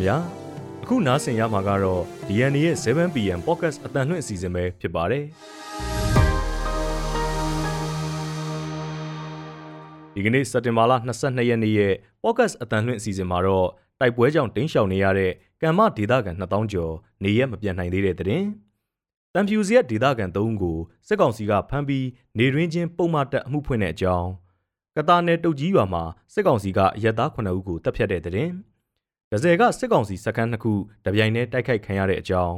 ခင်ဗျာအခုနားဆင်ရမှာကတော့ DNA ရဲ့ 7PM Podcast အတန်လွှင့်အစီအစဉ်ပဲဖြစ်ပါတယ်ဒီကနေ့စက်တင်ဘာလ22ရက်နေ့ရဲ့ Podcast အတန်လွှင့်အစီအစဉ်မှာတော့တိုက်ပွဲကြောင့်တင်းရှောင်နေရတဲ့ကမ္မဒေသခံ2000ကျော်နေရက်မပြန်နိုင်သေးတဲ့တဲ့တင်တံဖြူစီရဲ့ဒေသခံ3ဦးကိုစစ်ကောင်စီကဖမ်းပြီးနေရင်းချင်းပုံမှန်တက်အမှုဖွင့်တဲ့အကြောင်းကတာနယ်တုတ်ကြီးရွာမှာစစ်ကောင်စီကရက်သား9ဦးကိုတပ်ဖြတ်တဲ့တဲ့တင် ဒဇယ်ကစစ်ကောင်စီစခန်းနှစ်ခုတပြိုင်တည်းတိုက်ခိုက်ခံရတဲ့အကြောင်း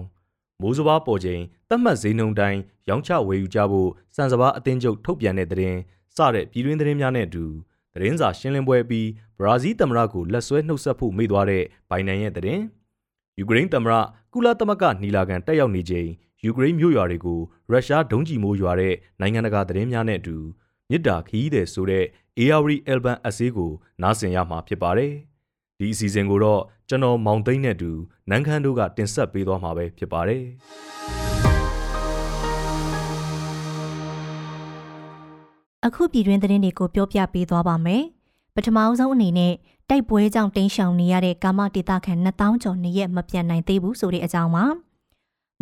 မိုးစဘာပေါ်ချိန်တတ်မှတ်ဈေးနှုန်းတိုင်းရောင်းချဝယ်ယူကြဖို့စံစဘာအသင်းချုပ်ထုတ်ပြန်တဲ့သတင်းစတဲ့ပြည်တွင်းသတင်းများနဲ့အတူသတင်းစာရှင်းလင်းပွဲပြီးဘရာဇီးသမ္မတကိုလက်ဆွဲနှုတ်ဆက်ဖို့မိသွားတဲ့ဘိုင်နန်ရဲ့သတင်းယူကရိန်းသမ္မတကုလသမဂ္ဂနီလာခံတက်ရောက်နေချိန်ယူကရိန်းမြို့ရွာတွေကိုရုရှားဒုံးကျည်မိုးရွာတဲ့နိုင်ငံတကာသတင်းများနဲ့အတူမြစ်တာခီးတဲ့ဆိုတဲ့ ARI Alban အစည်းကိုနားဆင်ရမှာဖြစ်ပါတယ်။ ဒီအစီအစဉ်ကိုတော့ကျွန်တော်မောင်သိန်းနဲ့အတူနန်းခမ်းတို့ကတင်ဆက်ပေးသွားမှာပဲဖြစ်ပါတယ်။အခုပြည်တွင်းသတင်းတွေကိုပြောပြပေးသွားပါမယ်။ပထမအဆုံးအနေနဲ့တိုက်ပွဲကြောင့်တင်းရှောင်နေရတဲ့ကာမဒေတာခန်2000ကျော်နေရက်မပြန်နိုင်သေးဘူးဆိုတဲ့အကြောင်းပါ။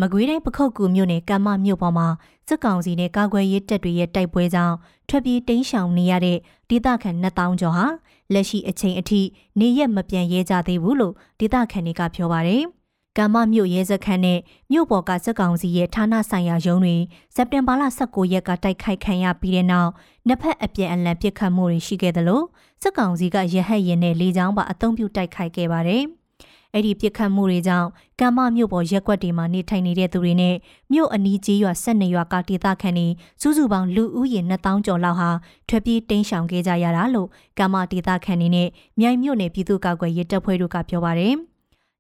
မကွေးတိုင်းပခုတ်ကူမြို့နယ်ကမ္မမြို့ပေါ်မှာစစ်ကောင်စီနဲ့ကာကွယ်ရေးတပ်တွေရဲ့တိုက်ပွဲကြောင့်ထွက်ပြေးတိမ်းရှောင်နေရတဲ့ဒေသခံ2000ကျော်ဟာလက်ရှိအချိန်အထိနေရက်မပြန်ရဲကြသေးဘူးလို့ဒေသခံတွေကပြောပါတယ်။ကမ္မမြို့ရဲစခန်းနဲ့မြို့ပေါ်ကစစ်ကောင်စီရဲ့ဌာနဆိုင်ရာရုံးတွေစက်တင်ဘာလ19ရက်ကတိုက်ခိုက်ခံရပြီးတဲ့နောက်နှစ်ဖက်အပြန်အလှန်ပစ်ခတ်မှုတွေရှိခဲ့သလိုစစ်ကောင်စီကရဟတ်ရင်နဲ့လေကြောင်းပါအုံပြုတိုက်ခိုက်ခဲ့ပါတယ်။ အဲ့ဒီပြစ်ခတ်မှုတွေကြောင့်ကမ်းမမြို့ပေါ်ရက်ွက်တွေမှာနေထိုင်နေတဲ့သူတွေနဲ့မြို့အနီးကျေးရွာ၁၂ရွာကဒေသခံတွေစုစုပေါင်းလူဦးရေ2000ကျော်လောက်ဟာထွက်ပြေးတိမ်းရှောင်ခဲ့ကြရတာလို့ကမ်းမဒေသခံတွေနဲ့မြိုင်မြို့နယ်ပြည်သူ့ကာကွယ်ရေးတပ်ဖွဲ့တို့ကပြောပါတယ်။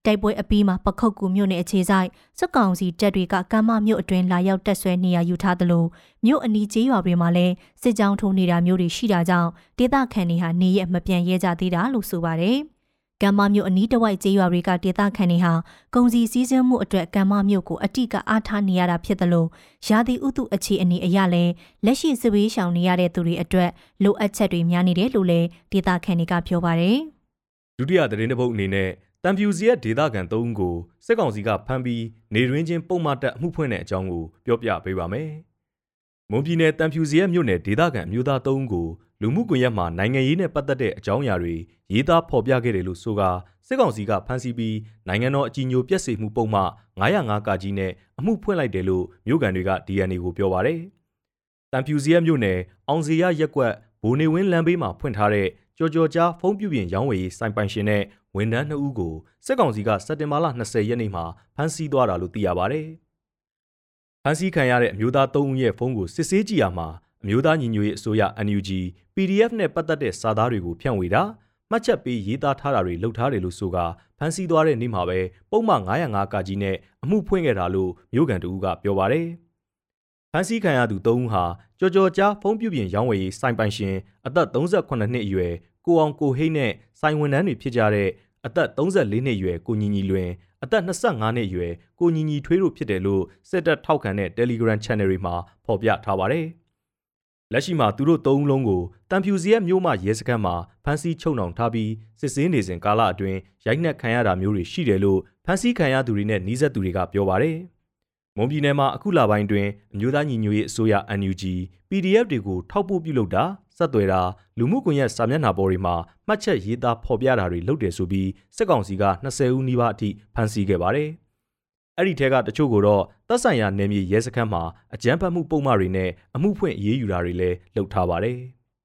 တိုက်ပွဲအပြီးမှာပခုတ်ကူမြို့နယ်အခြေဆိုင်စစ်ကောင်စီတပ်တွေကကမ်းမမြို့အတွင်းလာရောက်တက်ဆွဲနေရယူထားသလိုမြို့အနီးကျေးရွာတွေမှာလည်းစစ်ကြောင်းထိုးနေတာမျိုးတွေရှိတာကြောင့်ဒေသခံတွေဟာနေရမပြန်ရဲကြသေးတာလို့ဆိုပါတယ်။ ကမ္မမြို့အနီးတစ်ဝိုက်ကျေးရွာတွေကဒေသခံတွေဟာကုန်စည်စည်းစိမ်မှုအတွက်ကမ္မမြို့ကိုအတိကအားထားနေရတာဖြစ်တယ်လို့ရာသီဥတုအခြေအနေအရလည်းလက်ရှိစပေးရှောင်နေရတဲ့သူတွေအတွက်လိုအပ်ချက်တွေများနေတယ်လို့လည်းဒေသခံတွေကပြောပါတယ်။ဒုတိယသတင်းတစ်ပုဒ်အနေနဲ့တံဖြူစီရဲ့ဒေသခံ၃ဦးကိုစစ်ကောင်စီကဖမ်းပြီးနေရင်းချင်းပုံမှန်တက်မှုဖွင့်တဲ့အကြောင်းကိုပြောပြပေးပါမယ်။မွန်ပြည်နယ်တံဖြူစီရဲ့မြို့နယ်ဒေသခံမျိုးသား၃ဦးကို လူမှုကွန်ရက်မှာနိုင်ငံရေးနဲ့ပတ်သက်တဲ့အကြောင်းအရာတွေရေးသားဖော်ပြခဲ့တယ်လို့ဆိုကာစစ်ကောင်စီကဖမ်းဆီးပြီးနိုင်ငံတော်အကြီးအကျယ်ပြက်စေမှုပုံမှ905ကကြီးနဲ့အမှုဖွင့်လိုက်တယ်လို့မြို့ကန်တွေက DNA ကိုပြောပါရယ်။တန်ဖြူစီယမြို့နယ်အောင်စီရရက်ကွက်ဘိုနေဝင်းလမ်းဘေးမှာဖွင့်ထားတဲ့ကြော်ကြော်ကြားဖုံးပြပြင်ရောင်းဝယ်ရေးစိုင်ပိုင်ရှင်နဲ့ဝန်ထမ်း2ဦးကိုစစ်ကောင်စီကစက်တင်ဘာလ20ရက်နေ့မှာဖမ်းဆီးသွားတာလို့သိရပါဗျ။ဖမ်းဆီးခံရတဲ့အမျိုးသား3ဦးရဲ့ဖုန်းကိုစစ်ဆေးကြည့်ရမှာ အမျိုးသားညီညွတ်ရေးအစိုးရ NUG PDF နဲ့ပတ်သက်တဲ့စာသားတွေကိုဖြန့်ဝေတာမှတ်ချက်ပေးရေးသားထားတာတွေလုပ်ထားတယ်လို့ဆိုကဖမ်းဆီးသွားတဲ့နေ့မှာပဲပုံမှန်905ကကြီးနဲ့အမှုဖွင့်ခဲ့တာလို့မြို့ကန်တူကပြောပါရယ်ဖမ်းဆီးခံရသူ၃ဦးဟာကြော်ကြော်ကြားဖုံးပြပြင်ရောင်းဝယ်ရေးစိုင်ပိုင်ရှင်အသက်38နှစ်အရွယ်ကိုအောင်ကိုဟိတ်နဲ့စိုင်ဝန်ထမ်းတွေဖြစ်ကြတဲ့အသက်34နှစ်အရွယ်ကိုညီညီလွင်အသက်25နှစ်အရွယ်ကိုညီညီထွေးတို့ဖြစ်တယ်လို့စစ်တပ်ထောက်ခံတဲ့ Telegram Channel တွေမှာဖော်ပြထားပါတယ်။ လက်ရှိမှာသူတို့သုံးလုံးကိုတံဖြူစီရဲ့မြို့မှရဲစခန်းမှာဖမ်းဆီးချုပ်နှောင်ထားပြီးစစ်ဆေးနေစဉ်ကာလအတွင်းရိုက်နှက်ခံရတာမျိုးတွေရှိတယ်လို့ဖမ်းဆီးခံရသူတွေနဲ့နှီးဆက်သူတွေကပြောပါတယ်။မွန်ပြည်နယ်မှာအခုလပိုင်းတွင်အမျိုးသားညီညွတ်ရေးအစိုးရ NUG PDF တွေကိုထောက်ပို့ပြုလုပ်တာဆက်သွယ်တာလူမှုကွန်ရက်စာမျက်နှာပေါ်တွေမှာမှတ်ချက်ရေးသားဖော်ပြတာတွေလုပ်တယ်ဆိုပြီးစစ်ကောင်စီက20ဦးနီးပါးအထိဖမ်းဆီးခဲ့ပါတယ်။ အဲ့ဒီထဲကတချို့ကိုတော့တပ်ဆိုင်ရာနယ်မြေရဲစခန်းမှာအကြမ်းဖက်မှုပုံမှန်တွေနဲ့အမှုဖွင့်အရေးယူတာတွေလည်းလုပ်ထားပါတယ်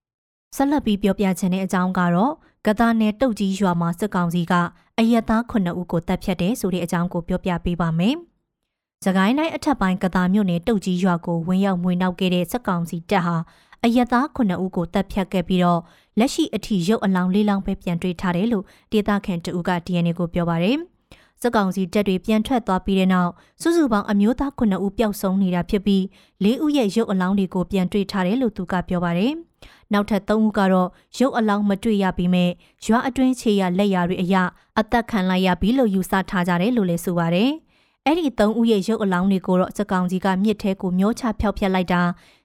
။ဆက်လက်ပြီးပြောပြချင်တဲ့အကြောင်းကတော့ကတာနယ်တုတ်ကြီးရွာမှာစစ်ကောင်စီကအယက်သား9ဦးကိုတပ်ဖြတ်တယ်ဆိုတဲ့အကြောင်းကိုပြောပြပေးပါမယ်။စကိုင်းတိုင်းအထက်ပိုင်းကတာမြို့နယ်တုတ်ကြီးရွာကိုဝင်ရောက်မွေနှောက်ခဲ့တဲ့စစ်ကောင်စီတပ်ဟာအယက်သား9ဦးကိုတပ်ဖြတ်ခဲ့ပြီးတော့လက်ရှိအထိရုပ်အလောင်းလေးလောင်းပဲပြန်တွေ့ထားတယ်လို့ဒေသခံတဦးက DNA ကိုပြောပါရယ်။ စစ်ကောင်စီတပ်တွေပြန်ထွက်သွားပြီးတဲ့နောက်စုစုပေါင်းအမျိုးသား9ဦးပျောက်ဆုံးနေတာဖြစ်ပြီး၄ဦးရဲ့ရုပ်အလောင်းတွေကိုပြန်တွေ့ထားတယ်လို့သူကပြောပါတယ်။နောက်ထပ်3ဦးကတော့ရုပ်အလောင်းမတွေ့ရပေမဲ့ရွာအတွင်းခြေရလက်ရာတွေအရအသက်ခံလိုက်ရပြီလို့ယူဆထားကြတယ်လို့လည်းဆိုပါတယ်။အဲ့ဒီ3ဦးရဲ့ရုပ်အလောင်းတွေကိုတော့စစ်ကောင်စီကမြစ်ထဲကိုမျောချဖျောက်ဖျက်လိုက်တာ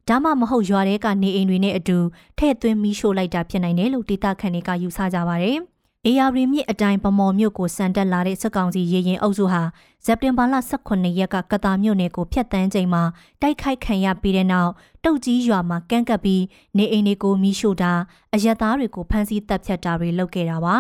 ဒါမှမဟုတ်ရွာထဲကနေအိမ်တွေနဲ့အတူထဲ့သွင်းမီးရှို့လိုက်တာဖြစ်နိုင်တယ်လို့ဒေသခံတွေကယူဆကြပါတယ်။ အေယာရီမြစ်အတိုင်းဗမော်မြို့ကိုစံတက်လာတဲ့စစ်ကောင်စီရေရင်အုပ်စုဟာစက်တင်ဘာလ18ရက်ကကတာမြို့နယ်ကိုဖျက်တမ်းချိန်မှာတိုက်ခိုက်ခံရပြီးတဲ့နောက်တုတ်ကြီးရွာမှာကန့်ကပ်ပြီးနေအိမ်တွေကိုမီးရှို့တာအရက်သားတွေကိုဖမ်းဆီးတပ်ဖြတ်တာတွေလုပ်ခဲ့တာပါ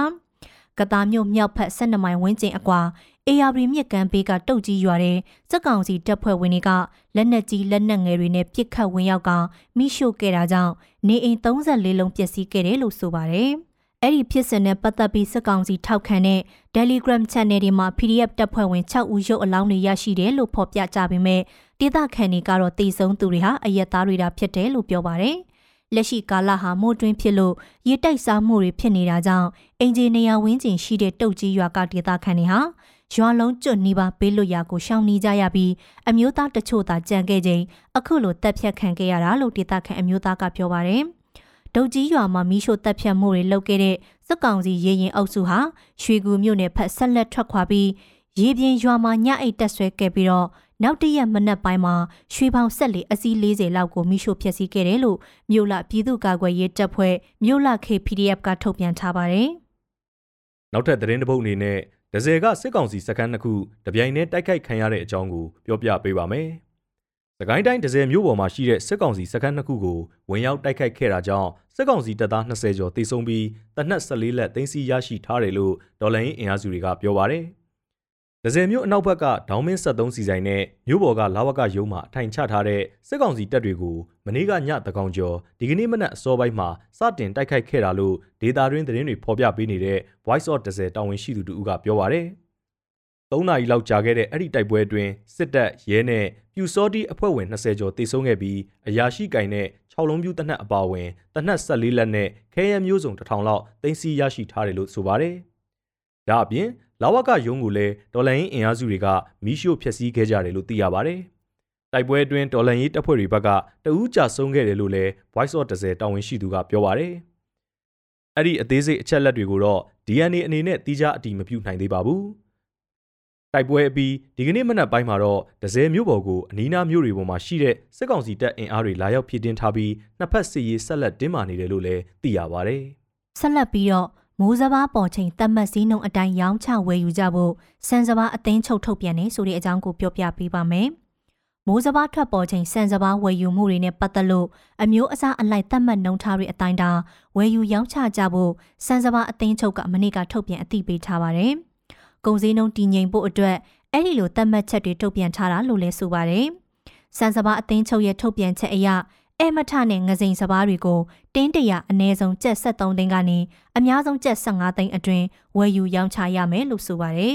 ကတာမြို့မြောက်ဖက်12မိုင်ဝန်းကျင်အကွာအေယာရီမြစ်ကမ်းဘေးကတုတ်ကြီးရွာတဲ့စစ်ကောင်စီတပ်ဖွဲ့ဝင်တွေကလက်နက်ကြီးလက်နက်ငယ်တွေနဲ့ပစ်ခတ်ဝင်ရောက်ကမိရှို့ခဲ့တာကြောင့်နေအိမ်34လုံးပျက်စီးခဲ့တယ်လို့ဆိုပါတယ်။ အဲ့ဒီဖြစ်စဉ်နဲ့ပတ်သက်ပြီးစစ်ကောင်စီထောက်ခံတဲ့ Telegram Channel တွေမှာ PDF တပ်ဖွဲ့ဝင်6ဦးရုပ်အလောင်းတွေရရှိတယ်လို့ဖော်ပြကြပေမဲ့ဒေသခံတွေကတော့တည်ဆုံသူတွေဟာအရက်သားတွေတာဖြစ်တယ်လို့ပြောပါတယ်။လက်ရှိကာလဟာမိုးတွင်းဖြစ်လို့ရေတိုက်စားမှုတွေဖြစ်နေတာကြောင့်အင်ဂျင်နီယာဝင်းကျင်ရှိတဲ့တုတ်ကြီးရွာကဒေသခံတွေဟာရွာလုံးကျွတ်နီးပါးဘေးလွတ်ရာကိုရှောင်နေကြရပြီးအမျိုးသားတချို့သာကြံခဲ့ချိန်အခုလိုတက်ဖြတ်ခံခဲ့ရတာလို့ဒေသခံအမျိုးသားကပြောပါတယ်။ ဒုတ်ကြီးရွာမှာမီးရှို့တပ်ဖြတ်မှုတွေလုပ်ခဲ့တဲ့စစ်ကောင်စီရေရင်အုပ်စုဟာရွှေကူမြို့နယ်ဖက်ဆက်လက်ထွက်ခွာပြီးရေပြင်းရွာမှာညအိတ်တက်ဆွဲခဲ့ပြီးတော့နောက်တရက်မနက်ပိုင်းမှာရွှေပေါင်ဆက်လေအစီး40လောက်ကိုမိရှို့ဖျက်ဆီးခဲ့တယ်လို့မြို့လပြည်သူ့ကာကွယ်ရေးတပ်ဖွဲ့မြို့လ KPDF ကထုတ်ပြန်ထားပါတယ်။နောက်ထပ်သတင်းတစ်ပုဒ်အနေနဲ့ဒဇယ်ကစစ်ကောင်စီစခန်းတစ်ခုတပြိုင်တည်းတိုက်ခိုက်ခံရတဲ့အကြောင်းကိုပြောပြပေးပါမယ်။ စကိုင်းတိုင်းဒဇယ်မြို့ပေါ်မှာရှိတဲ့စစ်ကောင်စီစခန်းနှစ်ခုကိုဝင်ရောက်တိုက်ခိုက်ခဲ့တာကြောင့်စစ်ကောင်စီတပ်သား20ကျော်သေဆုံးပြီးတနက်14လက်သိမ်းဆည်းရရှိထားတယ်လို့ဒေါ်လာရင်းအင်အားစုတွေကပြောပါတယ်။ဒဇယ်မြို့အနောက်ဘက်ကဒေါင်းမင်း73စီဆိုင်နဲ့မြို့ပေါ်ကလာဝကရုံးမှာအထိုင်ချထားတဲ့စစ်ကောင်စီတပ်တွေကိုမနေ့ကညတကောင်ကျော်ဒီကနေ့မနက်အစောပိုင်းမှာစတင်တိုက်ခိုက်ခဲ့တာလို့ဒေတာတွင်းသတင်းတွေဖော်ပြပေးနေတဲ့ Voice of ဒဇယ်တာဝန်ရှိသူတို့ကပြောပါတယ်။ 3နာရီလောက်ကြာခဲ့တဲ့အဲ့ဒီတိုက်ပွဲအတွင်းစစ်တပ်ရဲနဲ့ပြူစောတိအဖွဲ့ဝင်20ကျော်တေဆုံးခဲ့ပြီးအရာရှိကင်နဲ့6လုံးပြူတနက်အပါဝင်တနက်14လက်နဲ့ခဲရမျိုးစုံ1000လောက်တင်စီရရှိထားတယ်လို့ဆိုပါတယ်။ဒါအပြင်လာဝကရုံးကိုလည်းဒေါ်လာရင်းအင်အားစုတွေကမီးရှို့ဖျက်ဆီးခဲ့ကြတယ်လို့သိရပါတယ်။တိုက်ပွဲအတွင်းဒေါ်လာရင်းတပ်ဖွဲ့တွေဘက်ကတအူးကြဆုံးခဲ့တယ်လို့လည်း Voice of 10တာဝန်ရှိသူကပြောပါတယ်။အဲ့ဒီအသေးစိတ်အချက်လက်တွေကိုတော့ DNA အနေနဲ့တိကျအတည်မပြုနိုင်သေးပါဘူး။ တိုက်ပွဲအပြီးဒီကနေ့မနက်ပိုင်းမှာတော့ဒဇယ်မြို့ပေါ်ကိုအနီးနားမြို့တွေပေါ်မှာရှိတဲ့စစ်ကောင်စီတပ်အင်အားတွေလာရောက်ဖြည့်တင်းထားပြီးနှစ်ဖက်စစ်ရေးဆက်လက်တင်းမာနေတယ်လို့လည်းသိရပါဗျ။ဆက်လက်ပြီးတော့မိုးစဘာပေါ်ချိန်တတ်မှတ်စည်းနှုန်းအတိုင်းရောင်းချဝယ်ယူကြဖို့စံစဘာအသင်းချုပ်ထုတ်ပြန်နေဆိုတဲ့အကြောင်းကိုပြောပြပေးပါမယ်။မိုးစဘာထွက်ပေါ်ချိန်စံစဘာဝယ်ယူမှုတွေနဲ့ပတ်သက်လို့အမျိုးအစားအလိုက်တတ်မှတ်နှုန်းထားတွေအတိုင်းတာဝယ်ယူရောင်းချကြဖို့စံစဘာအသင်းချုပ်ကမနေ့ကထုတ်ပြန်အသိပေးထားပါတယ်။ ကုန်စည်နှုန်းတည်ငြိမ်ဖို့အတွက်အဲ့ဒီလိုသတ်မှတ်ချက်တွေထုတ်ပြန်ထားတာလို့လည်းဆိုပါတယ်။စံစဘာအသင်းချုပ်ရဲ့ထုတ်ပြန်ချက်အရအဲမထနဲ့ငစိန်စဘာတွေကိုတင်းတရာအနည်းဆုံးကျပ်73သိန်းကနေအများဆုံးကျပ်15သိန်းအတွင်းဝယ်ယူရောင်းချရမယ်လို့ဆိုပါတယ်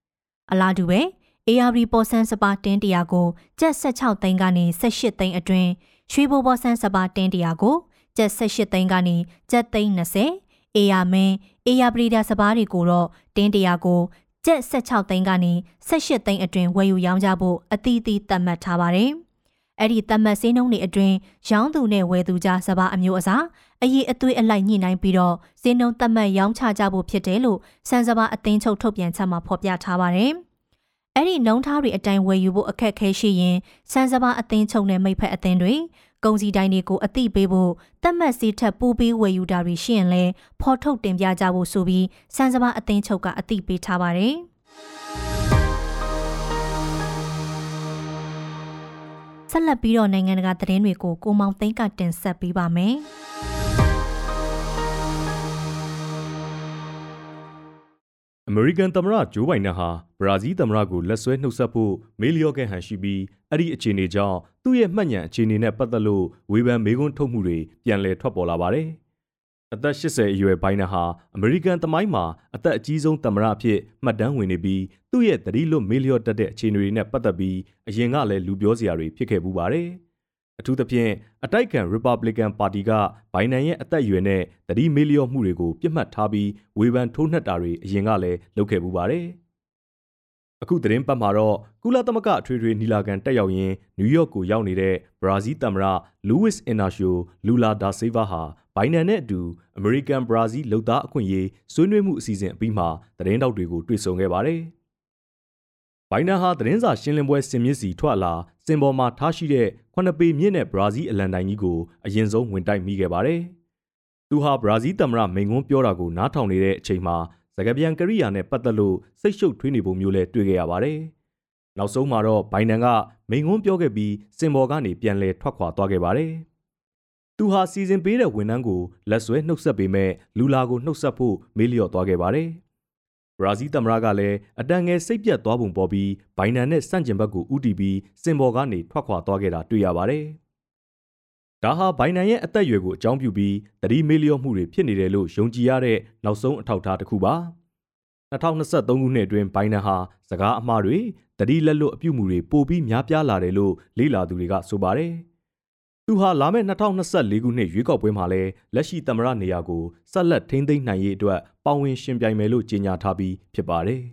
။အလားတူပဲ ARB ပေါ်ဆန်းစပါတင်းတရာကိုကျပ်16သိန်းကနေ18သိန်းအတွင်းရွှေဘိုပေါ်ဆန်းစပါတင်းတရာကိုကျပ်18သိန်းကနေကျပ်သိန်း20အေယာမင်းအေယာပရီဒါစပါးတွေကိုတော့တင်းတရာကို ကျပ်16သိန်းကနေ18သိန်းအတွင်းဝယ်ယူရောင်းကြဖို့အသီးသီးသတ်မှတ်ထားပါတယ်။အဲ့ဒီသတ်မှတ်စည်းနှုန်းတွေအတွင်းရောင်းသူနဲ့ဝယ်သူကြားစပါအမျိုးအစားအရေးအသွေးအလိုက်ညှိနှိုင်းပြီးတော့စည်းနှုန်းသတ်မှတ်ရောင်းချကြဖို့ဖြစ်တယ်လို့စံစပါအသင်းချုပ်ထုတ်ပြန်ချက်မှာဖော်ပြထားပါတယ်။အဲ့ဒီနှုံထားတွေအတိုင်းဝယ်ယူဖို့အခက်ခဲရှိရင်စံစပါအသင်းချုပ်နဲ့မိဖက်အသင်းတွေ ကုန်စည်တိုင်းတွေကိုအသိပေးဖို့တတ်မှတ်စီထက်ပိုးပေးဝယ်ယူတာတွေရှိရင်လည်းဖော်ထုတ်တင်ပြကြဖို့ဆိုပြီးစံစဘာအသင်းချုပ်ကအသိပေးထားပါတယ်ဆက်လက်ပြီးတော့နိုင်ငံတကာသတင်းတွေကိုကိုမောင်သိန်းကတင်ဆက်ပေးပါမယ်။ အမေရိကန်သမ္မတဂျိုးဘိုင်ဒန်ဟာဘရာဇီးသမ္မတကိုလက်ဆွဲနှုတ်ဆက်ဖို့မေလျော့ခဲ့ဟန်ရှိပြီးအဲ့ဒီအခြေအနေကြောင့်သူ့ရဲ့မှတ်ဉာဏ်အခြေအနေနဲ့ပတ်သက်လို့ဝေဖန်မေးခွန်းထုတ်မှုတွေပြန်လည်ထွက်ပေါ်လာပါတယ်။အသက်80အရွယ်ဘိုင်ဒန်ဟာအမေရိကန်သမိုင်းမှာအသက်အကြီးဆုံးသမ္မတအဖြစ်မှတ်တမ်းဝင်နေပြီးသူ့ရဲ့သတိလွတ်မေလျော့တတ်တဲ့အခြေအနေတွေနဲ့ပတ်သက်ပြီးအရင်ကလည်းလူပြောစရာတွေဖြစ်ခဲ့ပူပါတယ်။ အထူးသဖြင့်အတိုက်ခံ Republican ပါတီကဘိုင်ဒန်ရဲ့အသက်အရွယ်နဲ့တတိမေလျော့မှုတွေကိုပြစ်မှတ်ထားပြီးဝေဖန်ထိုးနှက်တာတွေအရင်ကလည်းလုပ်ခဲ့ပူပါတယ်။အခုသတင်းပတ်မှာတော့ကုလသမဂ္ဂအထွေထွေနီလာခံတက်ရောက်ရင်းနယူးယောက်ကိုရောက်နေတဲ့ဘရာဇီးသမ္မတလူးဝစ်အင်နာရှိုလူလာဒါဆေးဗာဟာဘိုင်ဒန်နဲ့အတူအမေရိကန်ဘရာဇီးလုံသားအခွင့်အရေးဆွေးနွေးမှုအစီအစဉ်အပြီးမှာသတင်းတောက်တွေကိုတွေ့ဆုံခဲ့ပါတယ်။ဘိုင်ဒန်ဟာသတင်းစာရှင်းလင်းပွဲစင်မြင့်စီထွက်လာစင်ပေါ်မှာထားရှိတဲ့ ခုနှစ်ပေမြင့်တဲ့ဘရာဇီးအလံတိုင်ကြီးကိုအရင်ဆုံးဝင်တိုက်မိခဲ့ပါတယ်သူဟာဘရာဇီးသမ္မတမိန်ကွန်းပြောတာကိုနားထောင်နေတဲ့အချိန်မှာစကားပြန်ကရိယာနဲ့ပတ်သက်လို့စိတ်ရှုပ်ထွေးနေပုံမျိုးလဲတွေ့ခဲ့ရပါတယ်။နောက်ဆုံးမှာတော့ဘိုင်ဒန်ကမိန်ကွန်းပြောခဲ့ပြီးစင်ဘော်ကနေပြန်လဲထွက်ခွာသွားခဲ့ပါတယ်။သူဟာစီစဉ်ပေးတဲ့ဝန်ထမ်းကိုလက်ဆွဲနှုတ်ဆက်ပေမဲ့လူလာကိုနှုတ်ဆက်ဖို့မေးလျော့သွားခဲ့ပါတယ်။ ဘရာဇီးသမ္မတကလည်းအတန်ငယ်စိတ်ပြတ်သွားပုံပေါ်ပြီးဘိုင်ဒန်နဲ့စန့်ကျင်ဘက်ကိုဥတီပြီးစင်ဘော်ကနေထွက်ခွာသွားခဲ့တာတွေ့ရပါတယ်။ဒါဟာဘိုင်နန်ရဲ့အသက်အရွယ်ကိုအကြောင်းပြုပြီးတတိမေလျော့မှုတွေဖြစ်နေတယ်လို့ယုံကြည်ရတဲ့နောက်ဆုံးအထောက်အထားတစ်ခုပါ2023ခုနှစ်အတွင်းဘိုင်နန်ဟာစကားအမှားတွေတတိလက်လွတ်အပြုမှုတွေပိုပြီးများပြားလာတယ်လို့လေ့လာသူတွေကဆိုပါတယ် သူဟာလာမယ့်2024ခုနှစ်ရွေးကောက်ပွဲမှာလည်းလက်ရှိသမ္မတနေရာကိုဆက်လက်ထိန်းသိမ်းနိုင်ရေးအတွက်ပါဝင်ရှင်ပြိုင်မယ်လို့ကြေညာထားပြီးဖြစ်ပါတယ်။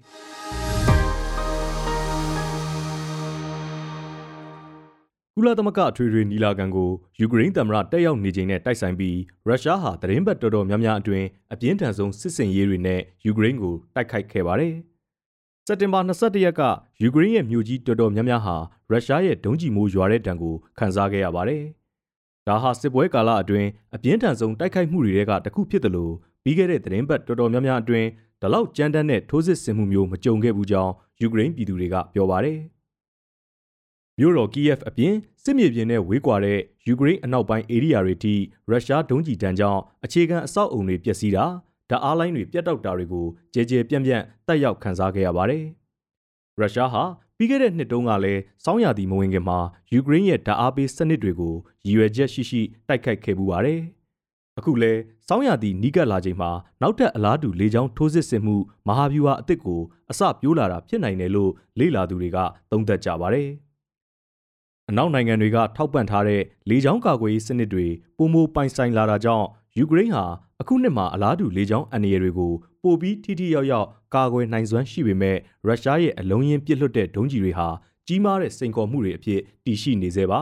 ကုလသမဂ္ဂအထွေထွေညီလာခံကိုယူကရိန်းသမ္မတတက်ရောက်နေချိန်နဲ့တိုက်ဆိုင်ပြီးရုရှားဟာသတင်းပတ်တော်တော်များများအတွင်းအပြင်းထန်ဆုံးစစ်စင်ရေးတွေနဲ့ယူကရိန်းကိုတိုက်ခိုက်ခဲ့ပါတယ်။စက်တင်ဘာ22ရက်ကယူကရိန်းရဲ့မြို့ကြီးတော်တော်များများဟာရုရှားရဲ့ဒုံးကျည်မိုးရွာတဲ့တံကိုခံစားခဲ့ရပါတယ်။ ဒါဟာစစ်ပွဲကာလအတွင်းအပြင်းထန်ဆုံးတိုက်ခိုက်မှုတွေကတစ်ခုဖြစ်တယ်လို့ပြီးခဲ့တဲ့သတင်းပတ်တော်တော်များများအတွင်းဒီလောက်ကြမ်းတမ်းတဲ့ထိုးစစ်ဆင်မှုမျိုးမကြုံခဲ့ဘူးကြောင်းယူကရိန်းပြည်သူတွေကပြောပါတယ်။မြို့တော်ကီယက်အပြင်စစ်မြေပြင်နဲ့ဝေးကွာတဲ့ယူကရိန်းအနောက်ပိုင်းဧရိယာတွေထိရုရှားဒုံးကျည်တန်းကြောင့်အခြေခံအဆောက်အုံတွေပျက်စီးတာဓာတ်အားလိုင်းတွေပြတ်တောက်တာတွေကိုကြဲကြဲပြန့်ပြန့်တက်ရောက်ခံစားခဲ့ရပါတယ်။ရုရှားဟာ ပြီးခဲ့တဲ့နှစ်တုန်းကလည်းစောင်းရသည်မဝင်ခင်မှာယူကရိန်းရဲ့ဓာတ်အားပေးစနစ်တွေကိုရည်ရွယ်ချက်ရှိရှိတိုက်ခိုက်ခဲ့ပူပါတယ်။အခုလဲစောင်းရသည်နီးကပ်လာချိန်မှာနောက်ထပ်အလားတူလေကြောင်းထိုးစစ်ဆင်မှုမဟာဗျူဟာအသစ်ကိုအစပြိုးလာတာဖြစ်နိုင်တယ်လို့လေ့လာသူတွေကသုံးသပ်ကြပါတယ်။အနောက်နိုင်ငံတွေကထောက်ပံ့ထားတဲ့လေကြောင်းကာကွယ်ရေးစနစ်တွေပုံမပိုင်ဆိုင်လာတာကြောင့်ယူကရိန်းဟာ အခုနှစ်မှာအလားတူလေကြောင်းအန္တရာယ်တွေကိုပိုပြီးထိထိရောက်ရောက်ကာကွယ်နိုင်စွမ်းရှိပေမဲ့ရုရှားရဲ့အလုံးရင်းပစ်လွတ်တဲ့ဒုံးကျည်တွေဟာကြီးမားတဲ့စိန်ခေါ်မှုတွေအဖြစ်တည်ရှိနေသေးပါ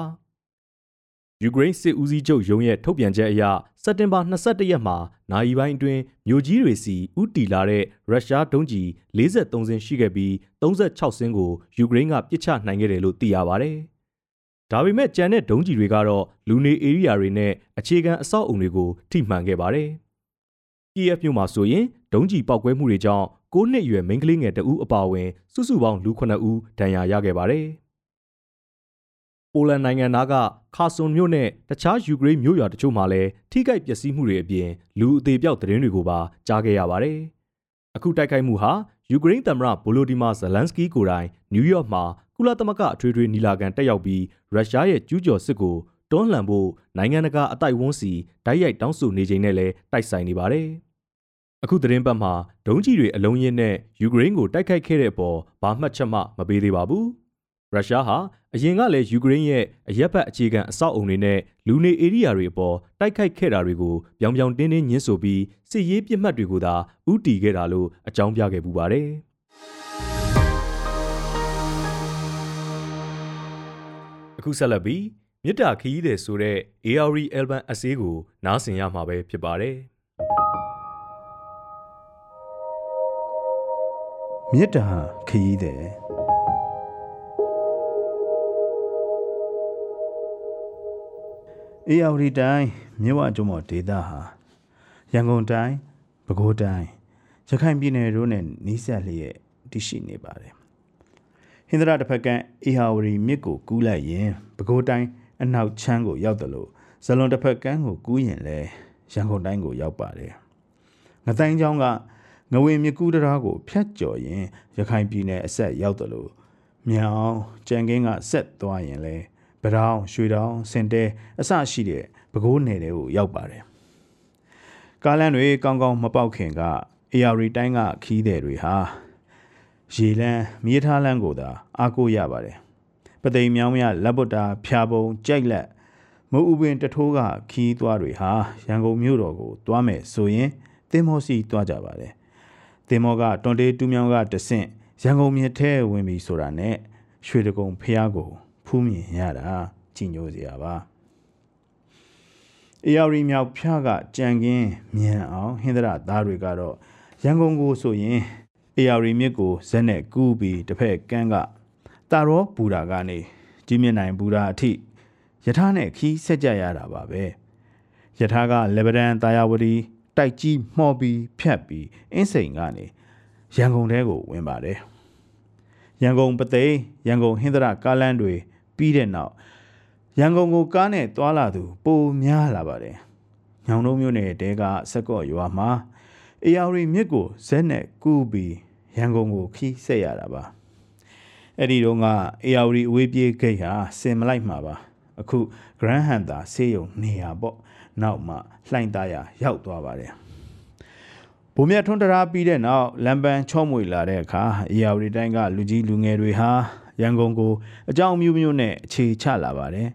ယူကရိန်းစစ်ဦးစီးချုပ်ရုံးရဲ့ထုတ်ပြန်ချက်အရစက်တင်ဘာ22ရက်မှာနိုင်ပိုင်းအတွင်းမြို့ကြီးတွေစီဥတီလာတဲ့ရုရှားဒုံးကျည်43စင်းရှိခဲ့ပြီး36စင်းကိုယူကရိန်းကပစ်ချနိုင်ခဲ့တယ်လို့သိရပါဗျ။ဒါပေမဲ့ကြံတဲ့ဒုံးကျည်တွေကတော့လူနေဧရိယာတွေနဲ့အခြေခံအဆောက်အုံတွေကိုထိမှန်ခဲ့ပါတယ်။ KF မြို့မှာဆိုရင်ဒုံးကျည်ပောက်ကွဲမှုတွေကြောင့်၉နှစ်အရွယ်မိန်းကလေးငယ်တဦးအပါအဝင် စုစုပေါင်းလူ9ဦးဒဏ်ရာရခဲ့ပါတယ်။ပိုလန်နိုင်ငံသားကခါဆွန်မြို့နဲ့တခြားယူကရိန်းမြို့ရွာတချို့မှာလည်းထိခိုက်ပျက်စီးမှုတွေအပြင်လူအသေးပြောက်သတင်းတွေကိုပါကြားခဲ့ရပါတယ်။အခုတိုက်ခိုက်မှုဟာယူကရိန်းသမ္မတဗိုလိုဒီမာဇလန်စကီကိုယ်တိုင်နယူးယောက်မှာကုလသမဂ္ဂအထွေထွေညီလာခံတက်ရောက်ပြီးရုရှားရဲ့ကျူးကျော်စစ်ကို တွန်းလှန်ဖို့နိုင်ငံတကာအတိုက်ဝန်းစီတိုက်ရိုက်တောင်းဆိုနေချိန်နဲ့လည်းတိုက်ဆိုင်နေပါတယ်။အခုသတင်းပတ်မှာဒုံးကျည်တွေအလုံးရင်းနဲ့ယူကရိန်းကိုတိုက်ခိုက်ခဲ့တဲ့အပေါ်ဘာမှတ်ချက်မှမပေးသေးပါဘူး။ရုရှားဟာအရင်ကလည်းယူကရိန်းရဲ့အရက်ဘက်အခြေခံအဆောက်အုံတွေနဲ့လူနေဧရိယာတွေအပေါ်တိုက်ခိုက်ခဲ့တာတွေကိုပြောင်ပြောင်တင်းတင်းညှင်းဆိုပြီးစစ်ရေးပြစ်မှတ်တွေကိုသာဥတီခဲ့တာလို့အကြောင်းပြခဲ့ပူပါတယ်။အခုဆက်လက်ပြီး မြစ်တာခီးတယ်ဆိုတဲ့ AR Album အစေးကို နားဆင်ရမှာပဲဖြစ်ပါတယ်မြစ်တာခီးတယ်အေယာဝတီတိုင်းမြဝကျုံမော်ဒေသဟာရန်ကုန်တိုင်းပဲခူးတိုင်းရခိုင်ပြည်နယ်တို့နဲ့နီးစပ်လျက်တည်ရှိနေပါတယ်ဟင်္ဒရာတစ်ဖက်ကအေဟာဝရီမြစ်ကိုကူးလိုက်ရင်ပဲခူးတိုင်း အနောက်ချမ်းကိုရောက်တယ်လို့ဇလွန်တစ်ဖက်ကန်းကိုကူးရင်လဲရန်ကုန်တိုင်းကိုရောက်ပါတယ်ငတိုင်းချောင်းကငဝင်မြကူးတရားကိုဖြတ်ကျော်ရင်ရခိုင်ပြည်နယ်အဆက်ရောက်တယ်လို့မြောင်ကြံကင်းကဆက်သွားရင်လဲဗရောင်းရွှေတောင်စင်တဲအစရှိတဲ့ပဲခူးနယ်တွေကိုရောက်ပါတယ်ကားလမ်းတွေကောင်းကောင်းမပေါက်ခင်က AR တိုင်းကခီးတဲ့တွေဟာရေလန်းမြေထားလန်းကိုသာအားကိုးရပါတယ် ပသိမ်မြောင်းမြလက်ပုတ်တာဖျာပုံကြိုက်လက်မုတ်ဥပင်တထိုးကခီးသွားတွေဟာရန်ကုန်မြို့တော်ကိုတွားမယ်ဆိုရင်တင်မောစီတွားကြပါတယ်တင်မောကတွန်တေးတူးမြောင်းကတဆင့်ရန်ကုန်မြစ်ထဲဝင်ပြီဆိုတာနဲ့ရွှေတကုံဖျားကိုဖူးမြင်ရတာကြည်ညိုစရာပါအေရီမြောက်ဖျားကကြံကင်းမြန်အောင်ဟင်္ဒရာသားတွေကတော့ရန်ကုန်ကိုဆိုရင်အေယာရီမြစ်ကိုဇက်နဲ့ကူးပြီးတစ်ဖက်ကန်းက တာရောဘူတာကနေကြီးမြင့်နိုင်ဘူတာအထိယထာနဲ့ခီးဆက်ကြရတာပါပဲရယထာကလေဗဒန်တာယာဝတီတိုက်ကြီးမှော်ပြီးဖြတ်ပြီးအင်းစိန်ကနေရန်ကုန်ထဲကိုဝင်ပါတယ်ရန်ကုန်ပသိမ်ရန်ကုန်ဟင်္ဒရာကားလမ်းတွေပြီးတဲ့နောက်ရန်ကုန်ကိုကားနဲ့တွာလာသူပိုများလာပါတယ်ညောင်တို့မျိုးနယ်တဲကစက်ကော့ရွာမှာအေယာရီမြစ်ကိုဇက်နဲ့ကူးပြီးရန်ကုန်ကိုခီးဆက်ရတာပါ အဲ့ဒီတော့ကအေယာရီအဝေးပြေးဂိတ်ဟာစင်မလိုက်မှာပါအခု Grand Hunter ဆေးရုံနေရာပေါ့နောက်မှလှိုင်းသားရရောက်သွားပါတယ်ဘုံမြတ်ထွန်းတရာပြီးတဲ့နောက်လမ်ပန်ချော့မွေလာတဲ့အခါအေယာရီတိုင်းကလူကြီးလူငယ်တွေဟာရန်ကုန်ကိုအကြောင်းမျိုးမျိုးနဲ့အခြေချလာပါတယ်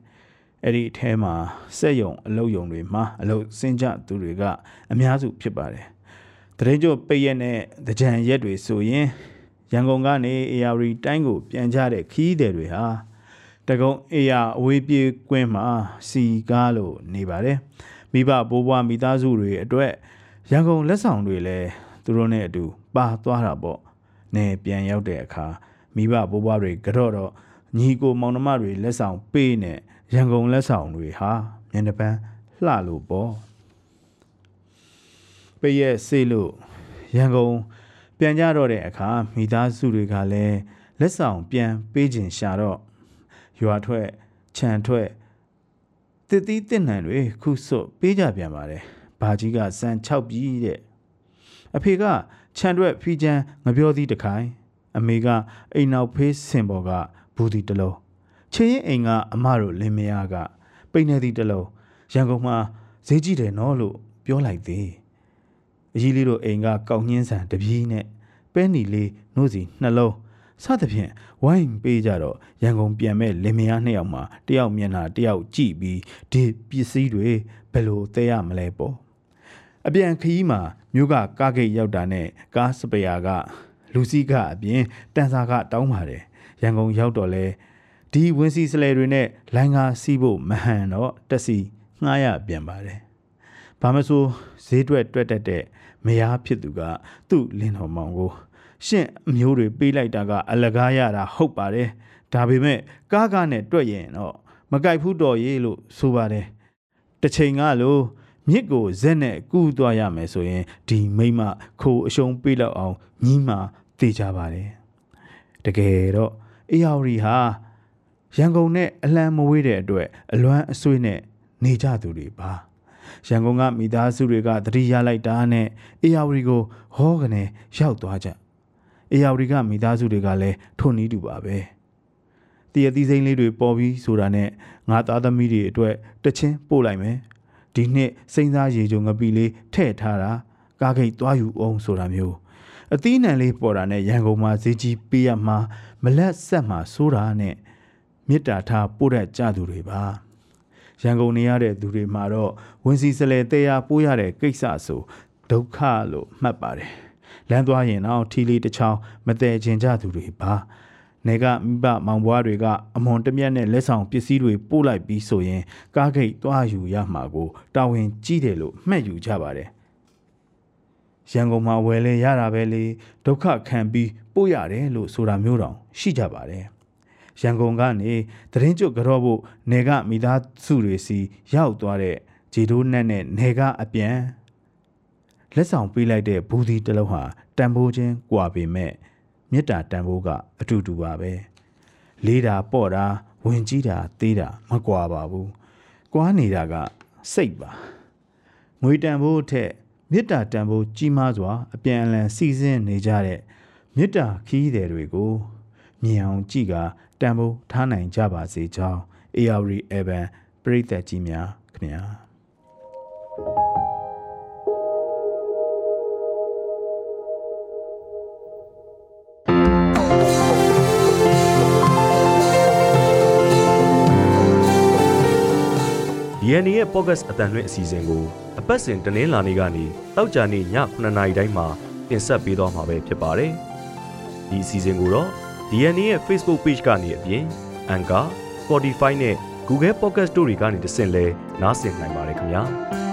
အဲ့ဒီအထဲမှာစက်ယုံအလုတ်ယုံတွေမှာအလုတ်စင်ကြသူတွေကအများစုဖြစ်ပါတယ်တရင်ကျို့ပိတ်ရက်နဲ့တကြံရက်တွေဆိုရင် ရန်ကုန်ကနေ AR တိုင်းကို ပြန်ကြတဲ့ခီးသည်တွေဟာတကုံ AR အဝေးပြေးကွင်းမှာစီကားလို့နေပါတယ်မိဘဘိုးဘွားမိသားစုတွေအတွက်ရန်ကုန်လက်ဆောင်တွေလည်းသူတို့နဲ့အတူပါသွားတာပေါ့နေပြန်ရောက်တဲ့အခါမိဘဘိုးဘွားတွေကတော့တော့ညီကိုမောင်နှမတွေလက်ဆောင်ပေးနေရန်ကုန်လက်ဆောင်တွေဟာမျက်နှာပန်းလှလို့ပေါ့ပရဲ့စေးလို့ရန်ကုန် ပြန်ကြတော့တဲ့အခါမိသားစုတွေကလည်းလက်ဆောင်ပြန်ပေးခြင်းရှာတော့ရွာထွက်ခြံထွက်တည်တည်တင်နံတွေခုစွတ်ပေးကြပြန်ပါတယ်ဘာကြီးကစံ6ပြီတဲ့အဖေကခြံထွက်ဖီချမ်းငပြောသီးတခိုင်အမေကအိမ်နောက်ဖေးစင်ပေါ်ကဘူးဒီတလုံးချင်းရင်အိမ်ကအမတို့လင်မယားကပိတ်နေသည့်တလုံးရန်ကုန်မှာဈေးကြည့်တယ်နော်လို့ပြောလိုက်သေး အကြီးလေးတို့အိမ်ကကောက်ညင်းဆန်တပြေးနဲ့ပဲနီလေးနှုတ်စီနှလုံးစသဖြင့်ဝိုင်းပေးကြတော့ရန်ကုန်ပြန်မဲ့လင်မယားနှစ်ယောက်မှာတယောက်မျက်နှာတယောက်ကြည့်ပြီးဒီပစ္စည်းတွေဘယ်လိုသဲရမလဲပေါ့အပြန်ခရီးမှာမြို့ကကားဂိတ်ရောက်တာနဲ့ကားစပယာကလူစီးကအပြင်တန်စာကတောင်းပါတယ်ရန်ကုန်ရောက်တော့လဲဒီဝင်းစီစလဲတွေနဲ့လိုင်းကားစီးဖို့မဟန်တော့တက်စီငှားရပြန်ပါတယ်ဘာမဆိုဈေးတွက်တွက်တက်တဲ့ မယားဖြစ်သူကသူ့လင်းတော်မောင်ကိုရှင့်အမျိုးတွေပေးလိုက်တာကအလကားရတာဟုတ်ပါတယ်ဒါပေမဲ့ကားကားနဲ့တွက်ရင်တော့မကြိုက်ဘူးတော်ရေးလို့ဆိုပါတယ်တစ်ချိန်ကလို့မြစ်ကိုဇက်နဲ့ကူးသွားရမယ်ဆိုရင်ဒီမိမခိုးအရှုံးပေးလောက်အောင်ညီးမှတေချပါတယ်တကယ်တော့အေယာဝတီဟာရန်ကုန်နဲ့အလံမဝေးတဲ့အတွက်အလွမ်းအဆွေးနဲ့နေကြသူတွေပါ ရန်ကုန်ကမိသားစုတွေကတတိရလိုက်တာနဲ့အေယာဝတီကိုဟောကနေရောက်သွားကြအေယာဝတီကမိသားစုတွေကလည်းထုံနီးတူပါပဲတရသီးစိမ့်လေးတွေပေါ်ပြီးဆိုတာနဲ့ငါသားသမီးတွေအတွက်တချင်းပို့လိုက်မယ်ဒီနှစ်စိမ့်သားရေကြုံငပိလေးထဲ့ထားတာကားဂိတ်သွားယူအောင်ဆိုတာမျိုးအသီးနှံလေးပေါ်တာနဲ့ရန်ကုန်မှာဈေးကြီးပေးရမှာမလက်ဆက်မှာစိုးတာနဲ့မေတ္တာထားပို့တတ်ကြသူတွေပါ ရန်ကုန်နေရတဲ့သူတွေမှာတော့ဝင်စီစလဲတရားပို့ရတဲ့ကိစ္စဆိုဒုက္ခလို့မှတ်ပါတယ်လမ်းသွားရင်တော့ထီလီတစ်ချောင်းမတည်ခြင်းကြသူတွေပါနေကမိဘမောင်ဘွားတွေကအမွန်တမျက်နဲ့လက်ဆောင်ပစ္စည်းတွေပို့လိုက်ပြီးဆိုရင်ကားဂိတ်သွားယူရမှာကိုတာဝန်ကြီးတယ်လို့မှတ်ယူကြပါတယ်ရန်ကုန်မှာဝယ်လဲရတာပဲလေဒုက္ခခံပြီးပို့ရတယ်လို့ဆိုတာမျိုးတောင်ရှိကြပါတယ် ရန်ကုန်ကနေသတင်းကျွတ်ကြော့ဖို့နေကမိသားစုတွေစီရောက်သွားတဲ့ဂျီတိုးနက်နဲ့နေကအပြန်လက်ဆောင်ပေးလိုက်တဲ့ဘူးဒီတစ်လုံးဟာတန်ဖိုးချင်းကွာပေမဲ့မေတ္တာတန်ဖိုးကအတူတူပါပဲလေးတာပေါ့တာဝင်ကြီးတာသေးတာမကွာပါဘူးကွာနေတာကစိတ်ပါငွေတန်ဖိုးထက်မေတ္တာတန်ဖိုးကြီးမားစွာအပြန်အလှန်စီစဉ်နေကြတဲ့မေတ္တာခီးသည်တွေကိုမြင်အောင်ကြည့်က တန်ဖိုးထားနိုင်ကြပါစေကြောင်း AR Evan ပရိသတ်ကြီးများခင်ဗျာ DNA ရဲ့ podcast အတန်လွင့်အစီအစဉ်ကိုအပတ်စဉ်တနင်္လာနေ့ကနေတောက်ကြနေ့ည9:00နာရီတိုင်းမှာတင်ဆက်ပေးသွားမှာပဲဖြစ်ပါတယ်။ဒီအစီအစဉ်ကိုတော့ DNA ရဲ့ Facebook Page ကနေအပြင် Anchor, Spotify နဲ့ Google Podcast တို့တွေကနေတဆင့်လဲနားဆင်နိုင်ပါတယ်ခင်ဗျာ။